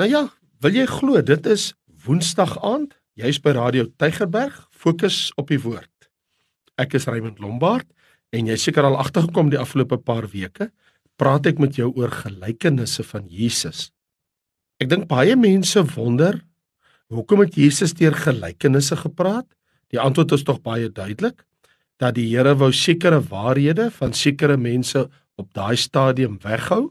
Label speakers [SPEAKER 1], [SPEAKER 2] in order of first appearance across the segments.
[SPEAKER 1] Nou ja, wil jy glo dit is Woensdag aand? Jy's by Radio Tygerberg, fokus op die woord. Ek is Raymond Lombard en jy seker al agtergekom die afgelope paar weke, praat ek met jou oor gelykenisse van Jesus. Ek dink baie mense wonder hoekom het Jesus deur gelykenisse gepraat? Die antwoord is tog baie duidelik dat die Here wou sekere waarhede van sekere mense op daai stadium weghou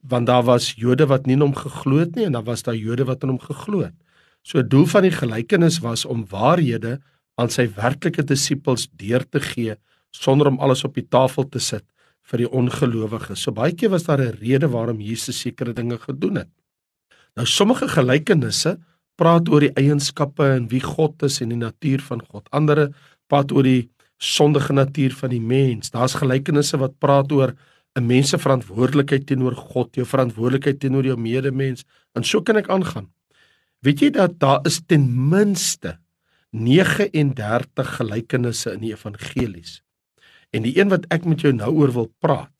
[SPEAKER 1] want daar was Jode wat nie in hom geglo het nie en daar was daar Jode wat in hom geglo het. So doel van die gelykenis was om waarhede aan sy werklike disippels deur te gee sonder om alles op die tafel te sit vir die ongelowiges. So baie keer was daar 'n rede waarom Jesus sekere dinge gedoen het. Nou sommige gelykenisse praat oor die eienskappe en wie God is en die natuur van God. Andere praat oor die sondige natuur van die mens. Daar's gelykenisse wat praat oor 'n mens se verantwoordelikheid teenoor God, jou verantwoordelikheid teenoor jou medemens en so kan ek aangaan. Weet jy dat daar is ten minste 39 gelykenisse in die evangelies. En die een wat ek met jou nou oor wil praat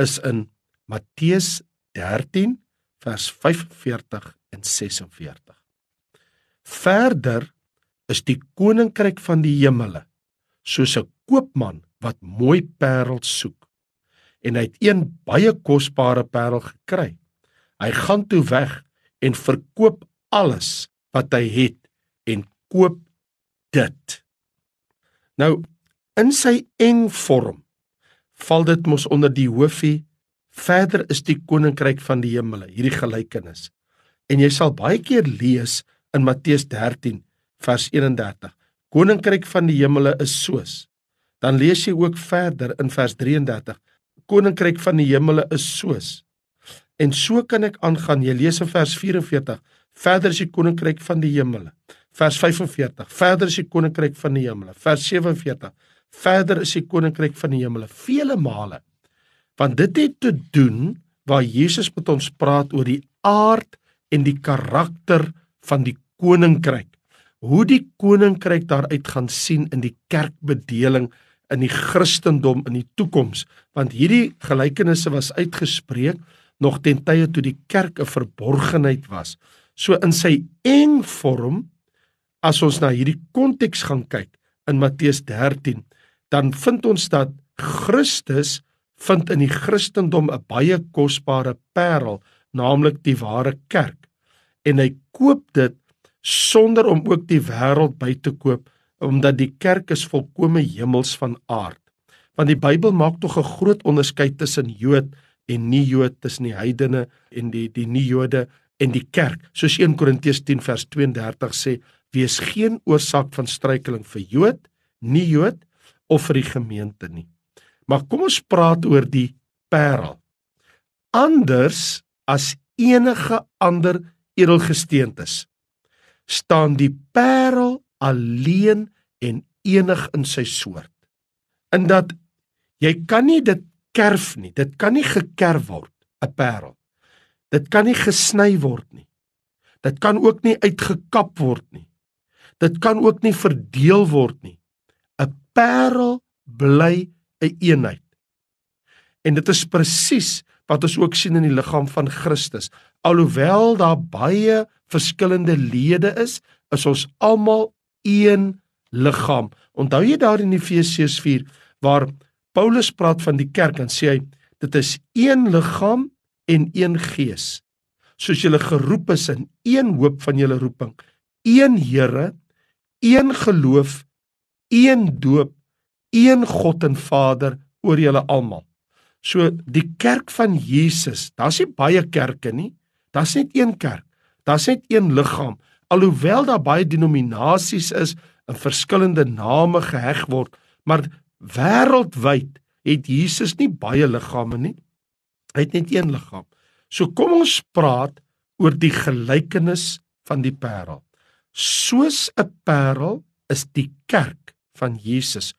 [SPEAKER 1] is in Matteus 13 vers 45 en 46. Verder is die koninkryk van die hemele soos 'n koopman wat mooi parels soek en hy het een baie kosbare parel gekry. Hy gaan toe weg en verkoop alles wat hy het en koop dit. Nou in sy eng vorm val dit mos onder die hoofie verder is die koninkryk van die hemele hierdie gelykenis. En jy sal baie keer lees in Matteus 13 vers 31. Koninkryk van die hemele is soos. Dan lees jy ook verder in vers 33 koninkryk van die hemele is soos. En so kan ek aangaan. Jy lees in vers 44, verder is die koninkryk van die hemele. Vers 45, verder is die koninkryk van die hemele. Vers 47, verder is die koninkryk van die hemele vele male. Want dit het te doen waar Jesus met ons praat oor die aard en die karakter van die koninkryk. Hoe die koninkryk daaruit gaan sien in die kerkbedeling in die Christendom in die toekoms want hierdie gelykenisse was uitgespreek nog ten tye toe die kerk 'n verborgenheid was. So in sy eng vorm as ons na hierdie konteks gaan kyk in Matteus 13 dan vind ons dat Christus vind in die Christendom 'n baie kosbare parel naamlik die ware kerk. En hy koop dit sonder om ook die wêreld by te koop omdat die kerk is volkome hemels van aard. Want die Bybel maak tog 'n groot onderskeid tussen Jood en nie-Jood, tussen die heidene en die die nie-Jode en die kerk. Soos 1 Korintiërs 10 vers 32 sê, wees geen oorsaak van struikeling vir Jood, nie-Jood of vir die gemeente nie. Maar kom ons praat oor die parel. Anders as enige ander edelgesteentes staan die parel alleen en enig in sy soort. In dat jy kan nie dit kerf nie. Dit kan nie gekerf word, 'n parel. Dit kan nie gesny word nie. Dit kan ook nie uitgekap word nie. Dit kan ook nie verdeel word nie. 'n Parel bly 'n een eenheid. En dit is presies wat ons ook sien in die liggaam van Christus. Alhoewel daar baie verskillende lede is, is ons almal een liggaam. Onthou jy daar in Efesiërs 4 waar Paulus praat van die kerk en sê hy dit is een liggaam en een gees. Soos julle geroep is in een hoop van julle roeping, een Here, een geloof, een doop, een God en Vader oor julle almal. So die kerk van Jesus, daar's nie baie kerke nie. Daar's net een kerk. Daar's net een liggaam alhoewel daar baie denominasies is en verskillende name geheg word, maar wêreldwyd het Jesus nie baie liggame nie. Hy het net een liggaam. So kom ons praat oor die gelykenis van die parel. Soos 'n parel is die kerk van Jesus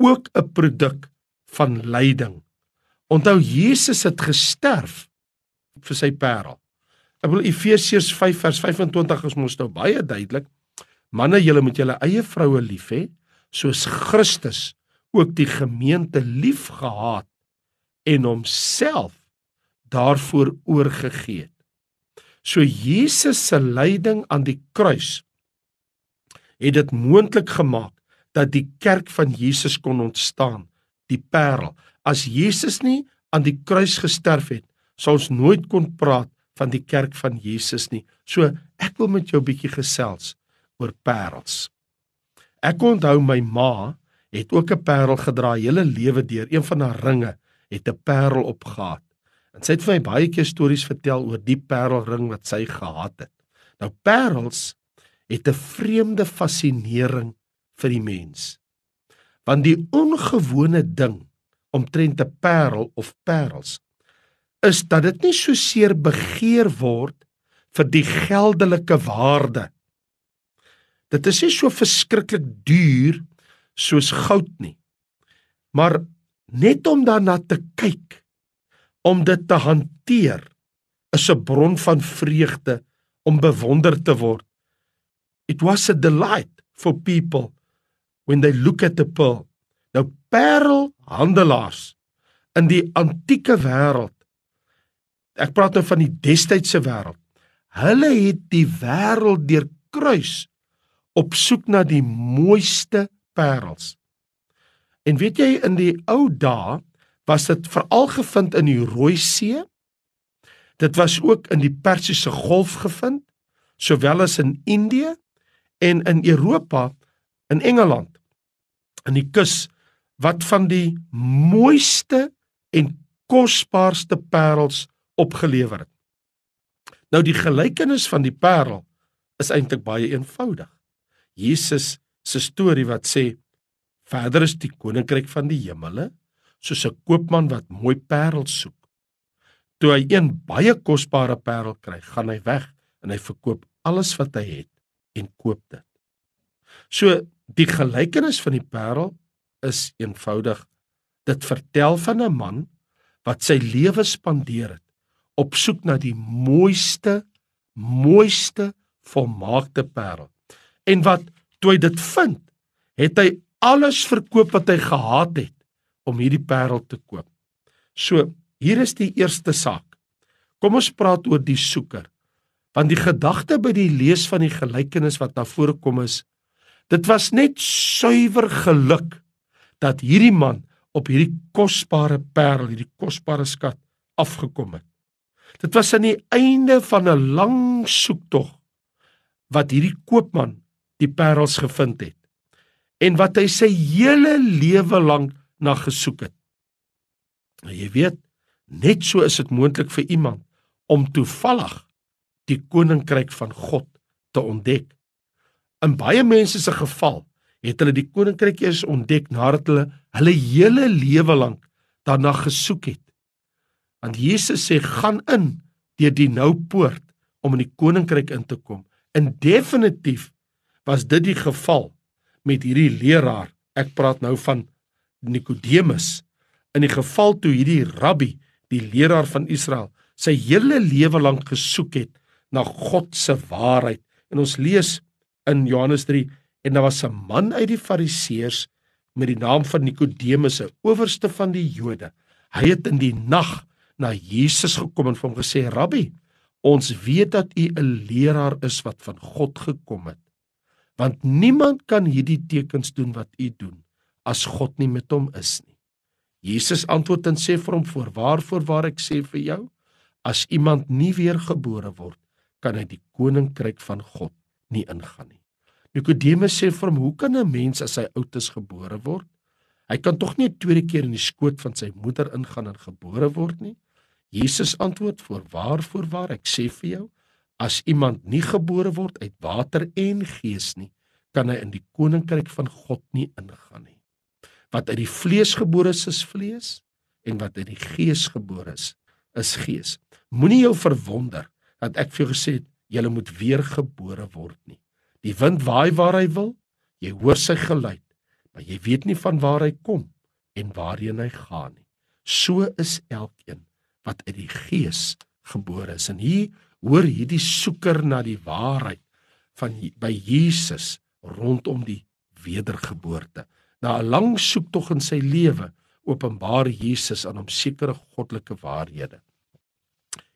[SPEAKER 1] ook 'n produk van lyding. Onthou Jesus het gesterf vir sy parel. Ek wil Efesiërs 5 vers 25 is mos nou baie duidelik. Manne, julle moet julle eie vroue lief hê soos Christus ook die gemeente liefgehad en homself daarvoor oorgegee het. So Jesus se lyding aan die kruis het dit moontlik gemaak dat die kerk van Jesus kon ontstaan, die parel. As Jesus nie aan die kruis gesterf het, sou ons nooit kon praat van die kerk van Jesus nie. So ek wil met jou 'n bietjie gesels oor parels. Ek onthou my ma het ook 'n parel gedra hele lewe deur. Een van haar ringe het 'n parel opgehad. En sy het vir my baie keer stories vertel oor die parelring wat sy gehad het. Nou parels het 'n vreemde fascinering vir die mens. Want die ongewone ding omtrent 'n parel of parels is dat dit nie so seer begeer word vir die geldelike waarde. Dit is nie so verskriklik duur soos goud nie. Maar net om daarna te kyk, om dit te hanteer, is 'n bron van vreugde om bewonder te word. It was a delight for people when they look at the pearl. Nou parelhandelaars in die antieke wêreld. Ek praat nou van die destydse wêreld. Hulle het die wêreld deur kruis op soek na die mooiste parels. En weet jy in die ou dae was dit veral gevind in die Rooi See. Dit was ook in die Persiese Golf gevind, sowel as in Indië en in Europa, in Engeland, in die kus wat van die mooiste en kosbaarste parels opgelewer het. Nou die gelykenis van die parel is eintlik baie eenvoudig. Jesus se storie wat sê verder is die koninkryk van die hemele soos 'n koopman wat mooi parels soek. Toe hy een baie kosbare parel kry, gaan hy weg en hy verkoop alles wat hy het en koop dit. So die gelykenis van die parel is eenvoudig. Dit vertel van 'n man wat sy lewe spandeer het op soek na die mooiste, mooiste volmaakte parel. En wat toe hy dit vind, het hy alles verkoop wat hy gehad het om hierdie parel te koop. So, hier is die eerste saak. Kom ons praat oor die soeker. Want die gedagte by die lees van die gelykenis wat na vore kom is, dit was net suiwer geluk dat hierdie man op hierdie kosbare parel, hierdie kosbare skat afgekom het. Dit was aan die einde van 'n lang soektog wat hierdie koopman die parels gevind het en wat hy sy hele lewe lank na gesoek het. Nou jy weet, net so is dit moontlik vir iemand om toevallig die koninkryk van God te ontdek. In baie mense se geval het hulle die koninkryk eers ontdek nadat hulle hulle hele lewe lank daarna gesoek het. Want Jesus sê gaan in deur die nou poort om in die koninkryk in te kom. En definitief was dit die geval met hierdie leraar. Ek praat nou van Nikodemus. In die geval toe hierdie rabbi, die leraar van Israel, sy hele lewe lank gesoek het na God se waarheid. En ons lees in Johannes 3 en daar was 'n man uit die Fariseërs met die naam van Nikodemus, 'n owerste van die Jode. Hy het in die nag na Jesus gekom en vir hom gesê: "Rabbi, ons weet dat u 'n leraar is wat van God gekom het want niemand kan hierdie tekens doen wat u doen as God nie met hom is nie. Jesus antwoord en sê vir hom: "Voorwaar, voorwaar ek sê vir jou, as iemand nie weergebore word, kan hy die koninkryk van God nie ingaan nie." Nikodemus sê vir hom: "Hoe kan 'n mens as hy oud is gebore word? Hy kan tog nie 'n tweede keer in die skoot van sy moeder ingaan en gebore word nie?" Jesus antwoord: "Voorwaar, voorwaar ek sê vir jou, As iemand nie gebore word uit water en gees nie, kan hy in die koninkryk van God nie ingaan nie. Wat uit die vlees gebore is, is vlees en wat uit die gees gebore is, is gees. Moenie jou verwonder dat ek vir jou gesê het jy moet weer gebore word nie. Die wind waai waar hy wil, jy hoor sy geluid, maar jy weet nie van waar hy kom en waarheen hy gaan nie. So is elkeen wat uit die gees gebore is. En hier hoor hierdie soeker na die waarheid van by Jesus rondom die wedergeboorte. Na 'n lang soektog in sy lewe openbaar Jesus aan hom sekere goddelike waarhede.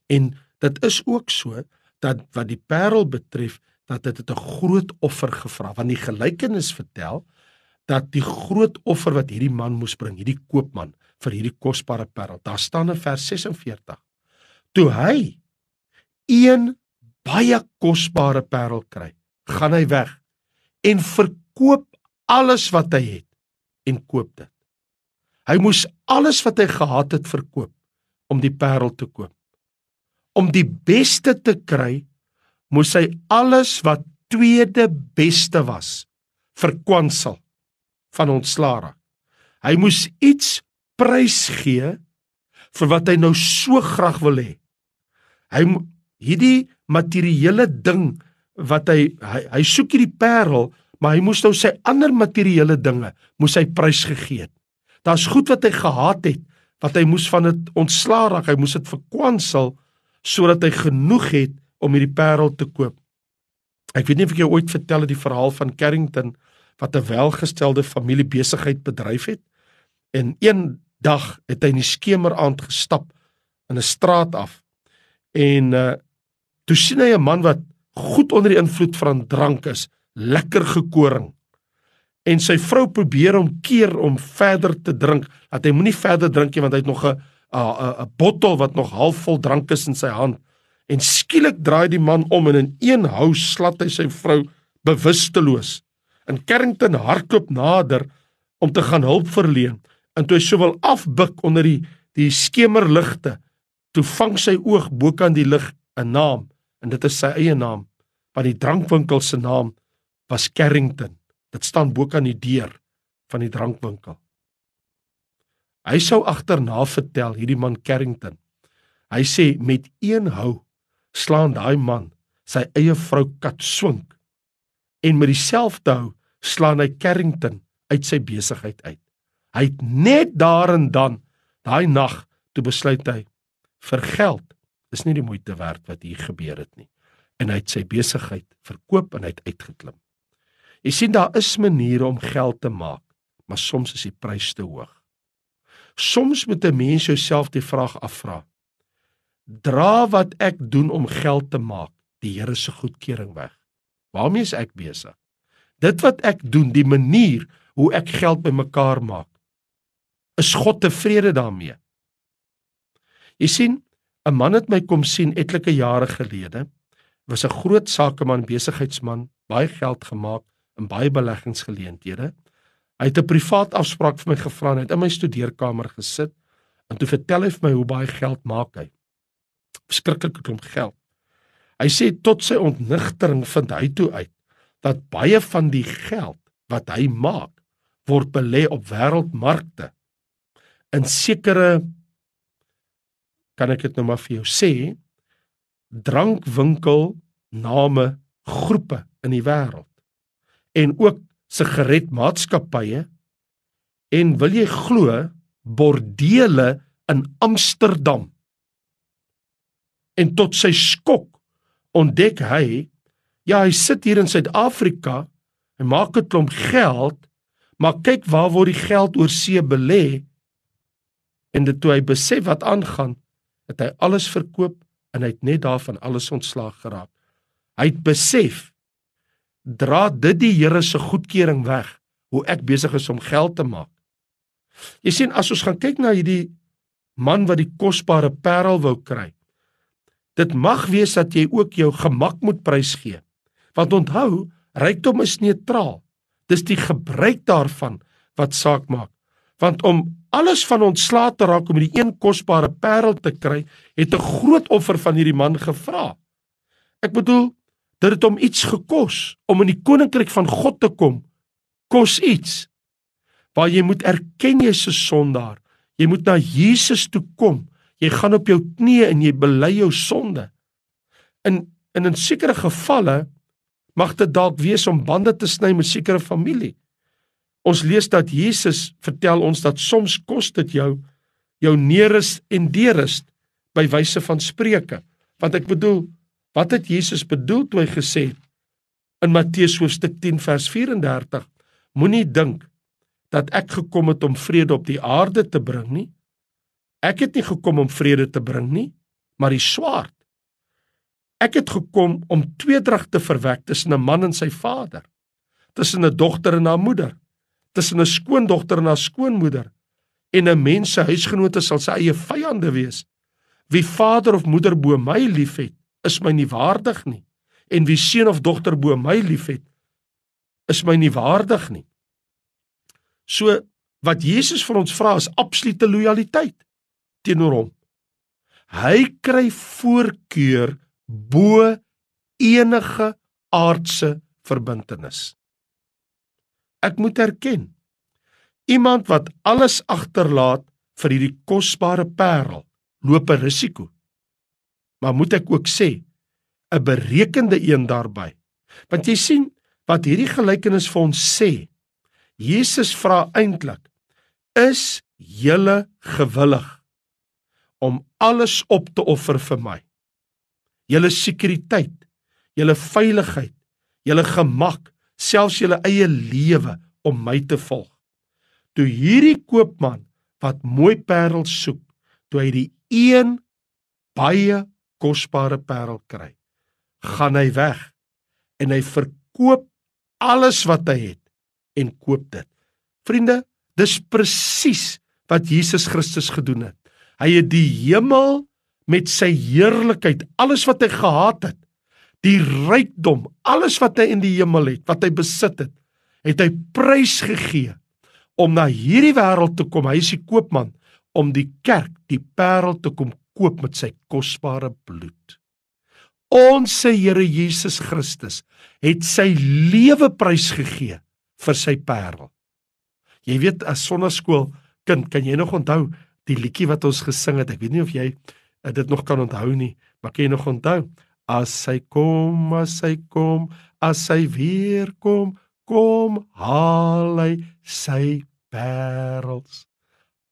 [SPEAKER 1] En dit is ook so dat wat die parel betref dat dit 'n groot offer gevra want die gelykenis vertel dat die groot offer wat hierdie man moes bring, hierdie koopman vir hierdie kosbare parel. Daar staan in vers 46. Toe hy een baie kosbare parel kry, gaan hy weg en verkoop alles wat hy het en koop dit. Hy moes alles wat hy gehad het verkoop om die parel te koop. Om die beste te kry, moes hy alles wat tweede beste was verkwansel van ontslaa. Hy moes iets prys gee vir wat hy nou so graag wil hê. Hy hierdie materiële ding wat hy hy, hy soek hierdie parel, maar hy moes nou sy ander materiële dinge moes hy prys gegee het. Daar's goed wat hy gehad het wat hy moes van dit ontslaa raak. Hy moes dit verkwansel sodat hy genoeg het om hierdie parel te koop. Ek weet nie of ek jou ooit vertel het die verhaal van Carrington wat 'n welgestelde familie besigheid bedryf het. En een dag het hy in die skemeraand gestap in 'n straat af. En uh toe sien hy 'n man wat goed onder die invloed van drank is, lekker gekoring. En sy vrou probeer hom keer om verder te drink, dat hy moenie verder drink nie want hy het nog 'n 'n 'n bottel wat nog halfvol drank is in sy hand. En skielik draai die man om en in een hou slat hy sy vrou bewusteloos. En Carrington hardloop nader om te gaan hulp verleen. En toe hy sowel afbuk onder die die skemerligte, toe vang sy oog bokant die lig 'n naam en dit is sy eie naam, want die drankwinkel se naam was Carrington. Dit staan bokant die deur van die drankwinkel. Hy sou agterna vertel hierdie man Carrington. Hy sê met een hou slaan daai man sy eie vrou kat swink en met dieselfde hou slaan hy Carrington uit sy besigheid uit. Hy het net daar en dan daai nag toe besluit hy vir geld is nie die moeite werd wat hier gebeur het nie en hy het sy besigheid verkoop en hy het uitgeklim. Jy sien daar is maniere om geld te maak, maar soms is die prys te hoog. Soms moet 'n mens jouself die vraag afvra: dra wat ek doen om geld te maak die Here se goedkeuring weg. Waarmee is ek besig? Dit wat ek doen, die manier hoe ek geld bymekaar maak, is God tevrede daarmee? Jy sien, 'n man het my kom sien etlike jare gelede, was 'n groot sakeman, besigheidsman, baie geld gemaak in baie beleggingsgeleenthede. Hy het 'n privaat afspraak vir my gevra en hy het in my studeerkamer gesit en toe vertel hy vir my hoe baie geld maak hy verskriklike klomp geld. Hy sê tot sy ontnigtering vind hy toe uit dat baie van die geld wat hy maak word belê op wêreldmarkte. In sekere kan ek dit nou maar vir jou sê, drankwinkel name groepe in die wêreld en ook sigaretmaatskappye en wil jy glo bordele in Amsterdam. En tot sy skok ontdek hy ja hy sit hier in Suid-Afrika hy maak 'n klomp geld maar kyk waar word die geld oor see belê en dit toe hy besef wat aangaan het hy alles verkoop en hy het net daarvan alles ontslaag geraak hy het besef dra dit die Here se goedkeuring weg hoe ek besig is om geld te maak jy sien as ons gaan kyk na hierdie man wat die kosbare parel wou kry Dit mag wees dat jy ook jou gemak moet prysgee. Want onthou, rykdom is neutraal. Dis die gebruik daarvan wat saak maak. Want om alles van ontslae te raak om hierdie een kosbare parel te kry, het 'n groot offer van hierdie man gevra. Ek bedoel, dit het hom iets gekos om in die koninkryk van God te kom. Kos iets waar jy moet erken jy's 'n sondaar. Jy moet na Jesus toe kom Jy gaan op jou knieë en jy bely jou sonde. In in 'n sekere gevalle mag dit dalk wees om bande te sny met sekere familie. Ons lees dat Jesus vertel ons dat soms kos dit jou jou neerus en deerus by wyse van spreuke. Want ek bedoel, wat het Jesus bedoel toe hy gesê in Matteus hoofstuk 10 vers 34: Moenie dink dat ek gekom het om vrede op die aarde te bring nie. Ek het nie gekom om vrede te bring nie, maar die swaard. Ek het gekom om tweedrag te verwek tussen 'n man en sy vader, tussen 'n dogter en haar moeder, tussen 'n skoondogter en haar skoonmoeder, en 'n mens se huisgenote sal sy eie vyande wees. Wie vader of moeder bo my liefhet, is my nie waardig nie, en wie seun of dogter bo my liefhet, is my nie waardig nie. So wat Jesus vir ons vra is absolute lojaliteit teenoor hom. Hy kry voorkeur bo enige aardse verbintenis. Ek moet erken, iemand wat alles agterlaat vir hierdie kosbare parel, loop 'n risiko. Maar moet ek ook sê, 'n berekende een daarbey. Want jy sien wat hierdie gelykenis vir ons sê. Jesus vra eintlik: "Is julle gewillig om alles op te offer vir my?" julle sekuriteit, julle veiligheid, julle gemak, selfs julle eie lewe om my te volg. Toe hierdie koopman wat mooi parels soek, toe hy die een baie kosbare parel kry, gaan hy weg en hy verkoop alles wat hy het en koop dit. Vriende, dis presies wat Jesus Christus gedoen het. Hy het die hemel met sy heerlikheid, alles wat hy gehad het, die rykdom, alles wat hy in die hemel het, wat hy besit het, het hy prys gegee om na hierdie wêreld te kom. Hy is die koopman om die kerk, die parel te kom koop met sy kosbare bloed. Ons Here Jesus Christus het sy lewe prys gegee vir sy parel. Jy weet as sonnaskool kind, kan jy nog onthou die liedjie wat ons gesing het? Ek weet nie of jy ek dit nog kan onthou nie, maar kan jy nog onthou? As hy kom, as hy kom, as hy weer kom, kom haal hy sy parels.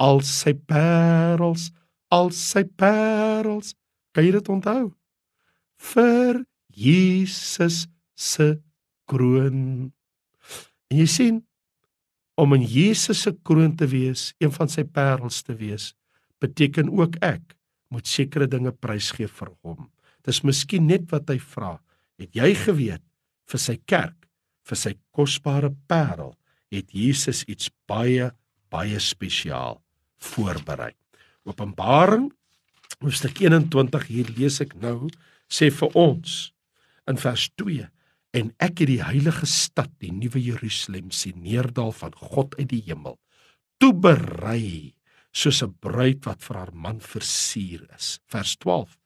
[SPEAKER 1] Al sy parels, al sy parels. Kan jy dit onthou? Vir Jesus se kroon. En jy sien om in Jesus se kroon te wees, een van sy parels te wees, beteken ook ek moet sekere dinge prysgee vir hom. Dis miskien net wat hy vra. Het jy geweet vir sy kerk, vir sy kosbare parel, het Jesus iets baie baie spesiaal voorberei. Openbaring hoofstuk 21 hier lees ek nou sê vir ons in vers 2 en ek het die heilige stad die nuwe Jerusalem sien neerdal van God uit die hemel toe berei soos 'n bruid wat vir haar man versier is. Vers 12.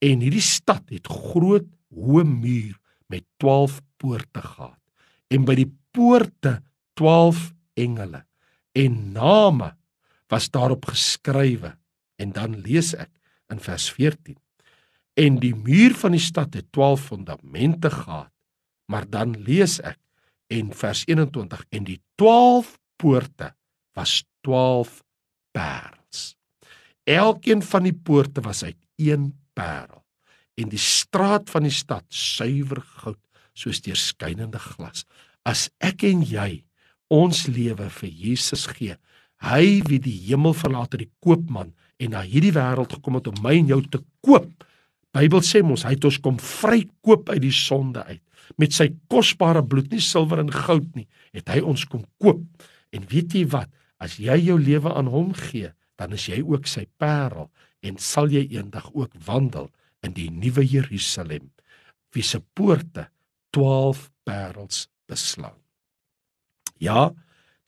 [SPEAKER 1] En hierdie stad het groot hoë muur met 12 poorte gehad. En by die poorte 12 engele en name was daarop geskrywe. En dan lees ek in vers 14. En die muur van die stad het 12 fondamente gehad. Maar dan lees ek en vers 21 en die 12 poorte was 12 parels. Elkeen van die poorte was uit een parel en die straat van die stad suiwer goud soos deurskynende glas. As ek en jy ons lewe vir Jesus gee, hy wie die hemel verlaat het, die koopman en na hierdie wêreld gekom het om my en jou te koop. Bybel sê mos hy het ons kom vrykoop uit die sonde uit met sy kosbare bloed, nie silwer en goud nie, het hy ons kom koop. En weet jy wat? As jy jou lewe aan hom gee, dan is jy ook sy parel en sal jy eendag ook wandel in die nuwe Jerusalem, wie se poorte 12 parels beslaan. Ja,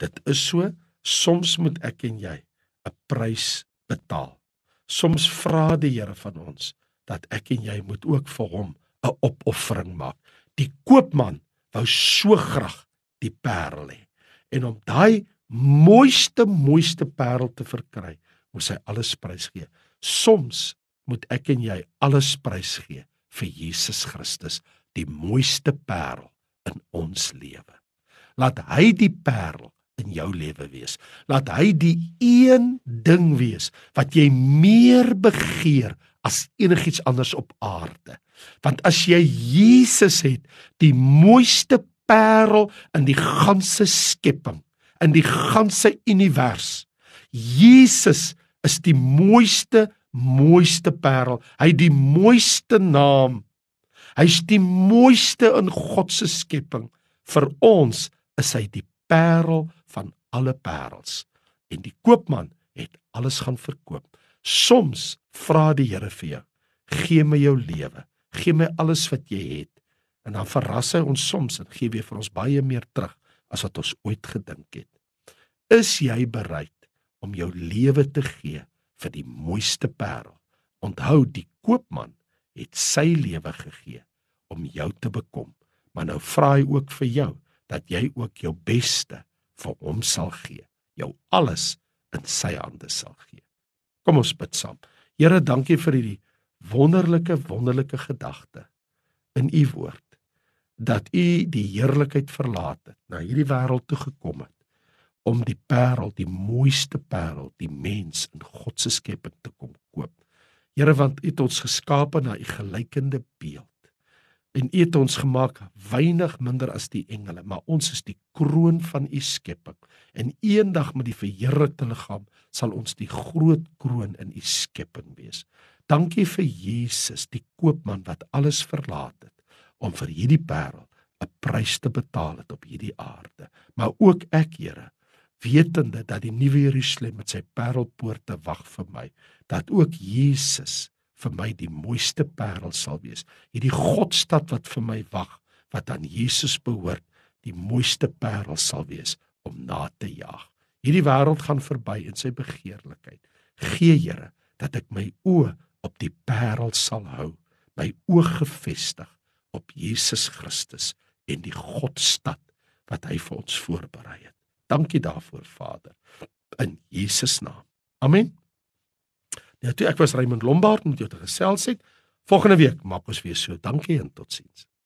[SPEAKER 1] dit is so, soms moet ek en jy 'n prys betaal. Soms vra die Here van ons dat ek en jy moet ook vir hom 'n opoffering maak. Die koopman wou so graag die parel hê. En om daai mooiste mooiste parel te verkry, moet hy alles prysgee. Soms moet ek en jy alles prysgee vir Jesus Christus, die mooiste parel in ons lewe. Laat hy die parel in jou lewe wees. Laat hy die een ding wees wat jy meer begeer as enigiets anders op aarde. Want as jy Jesus het, die mooiste parel in die ganse skepping, in die ganse univers. Jesus is die mooiste mooiste parel. Hy het die mooiste naam Hy's die mooiste in God se skepping. Vir ons is hy die parel van alle parels. En die koopman het alles gaan verkoop. Soms vra die Here vir jou: "Gee my jou lewe. Gee my alles wat jy het." En dan verras hy ons soms en gee weer vir ons baie meer terug as wat ons ooit gedink het. Is jy bereid om jou lewe te gee vir die mooiste parel? Onthou, die koopman het sy lewe gegee om jou te bekom, maar nou vra hy ook vir jou dat jy ook jou beste vir hom sal gee, jou alles in sy hande sal gee. Kom ons bid saam. Here, dankie vir hierdie wonderlike wonderlike gedagte in u woord dat u die heerlikheid verlaat het, na hierdie wêreld toe gekom het om die parel, die mooiste parel, die mens in God se skepping te kom koop. Here, want u het ons geskape na u gelykende beeld en U het ons gemaak weinig minder as die engele, maar ons is die kroon van U skepping. En eendag met die verheerlikte liggaam sal ons die groot kroon in U skepping wees. Dankie vir Jesus, die koopman wat alles verlaat het om vir hierdie parel 'n prys te betaal het op hierdie aarde. Maar ook ek, Here, wetende dat die nuwe Jerusalem met sy parelpoorte wag vir my, dat ook Jesus vir my die mooiste parel sal wees. Hierdie Godstad wat vir my wag, wat aan Jesus behoort, die mooiste parel sal wees om na te jaag. Hierdie wêreld gaan verby in sy begeerlikheid. Gee Here dat ek my oë op die parel sal hou, my oog gefestig op Jesus Christus en die Godstad wat hy vir ons voorberei het. Dankie daarvoor Vader in Jesus naam. Amen. Ja, toe ek was Raymond Lombard met jou te gesels het. Volgende week maak ons weer so. Dankie en totsiens.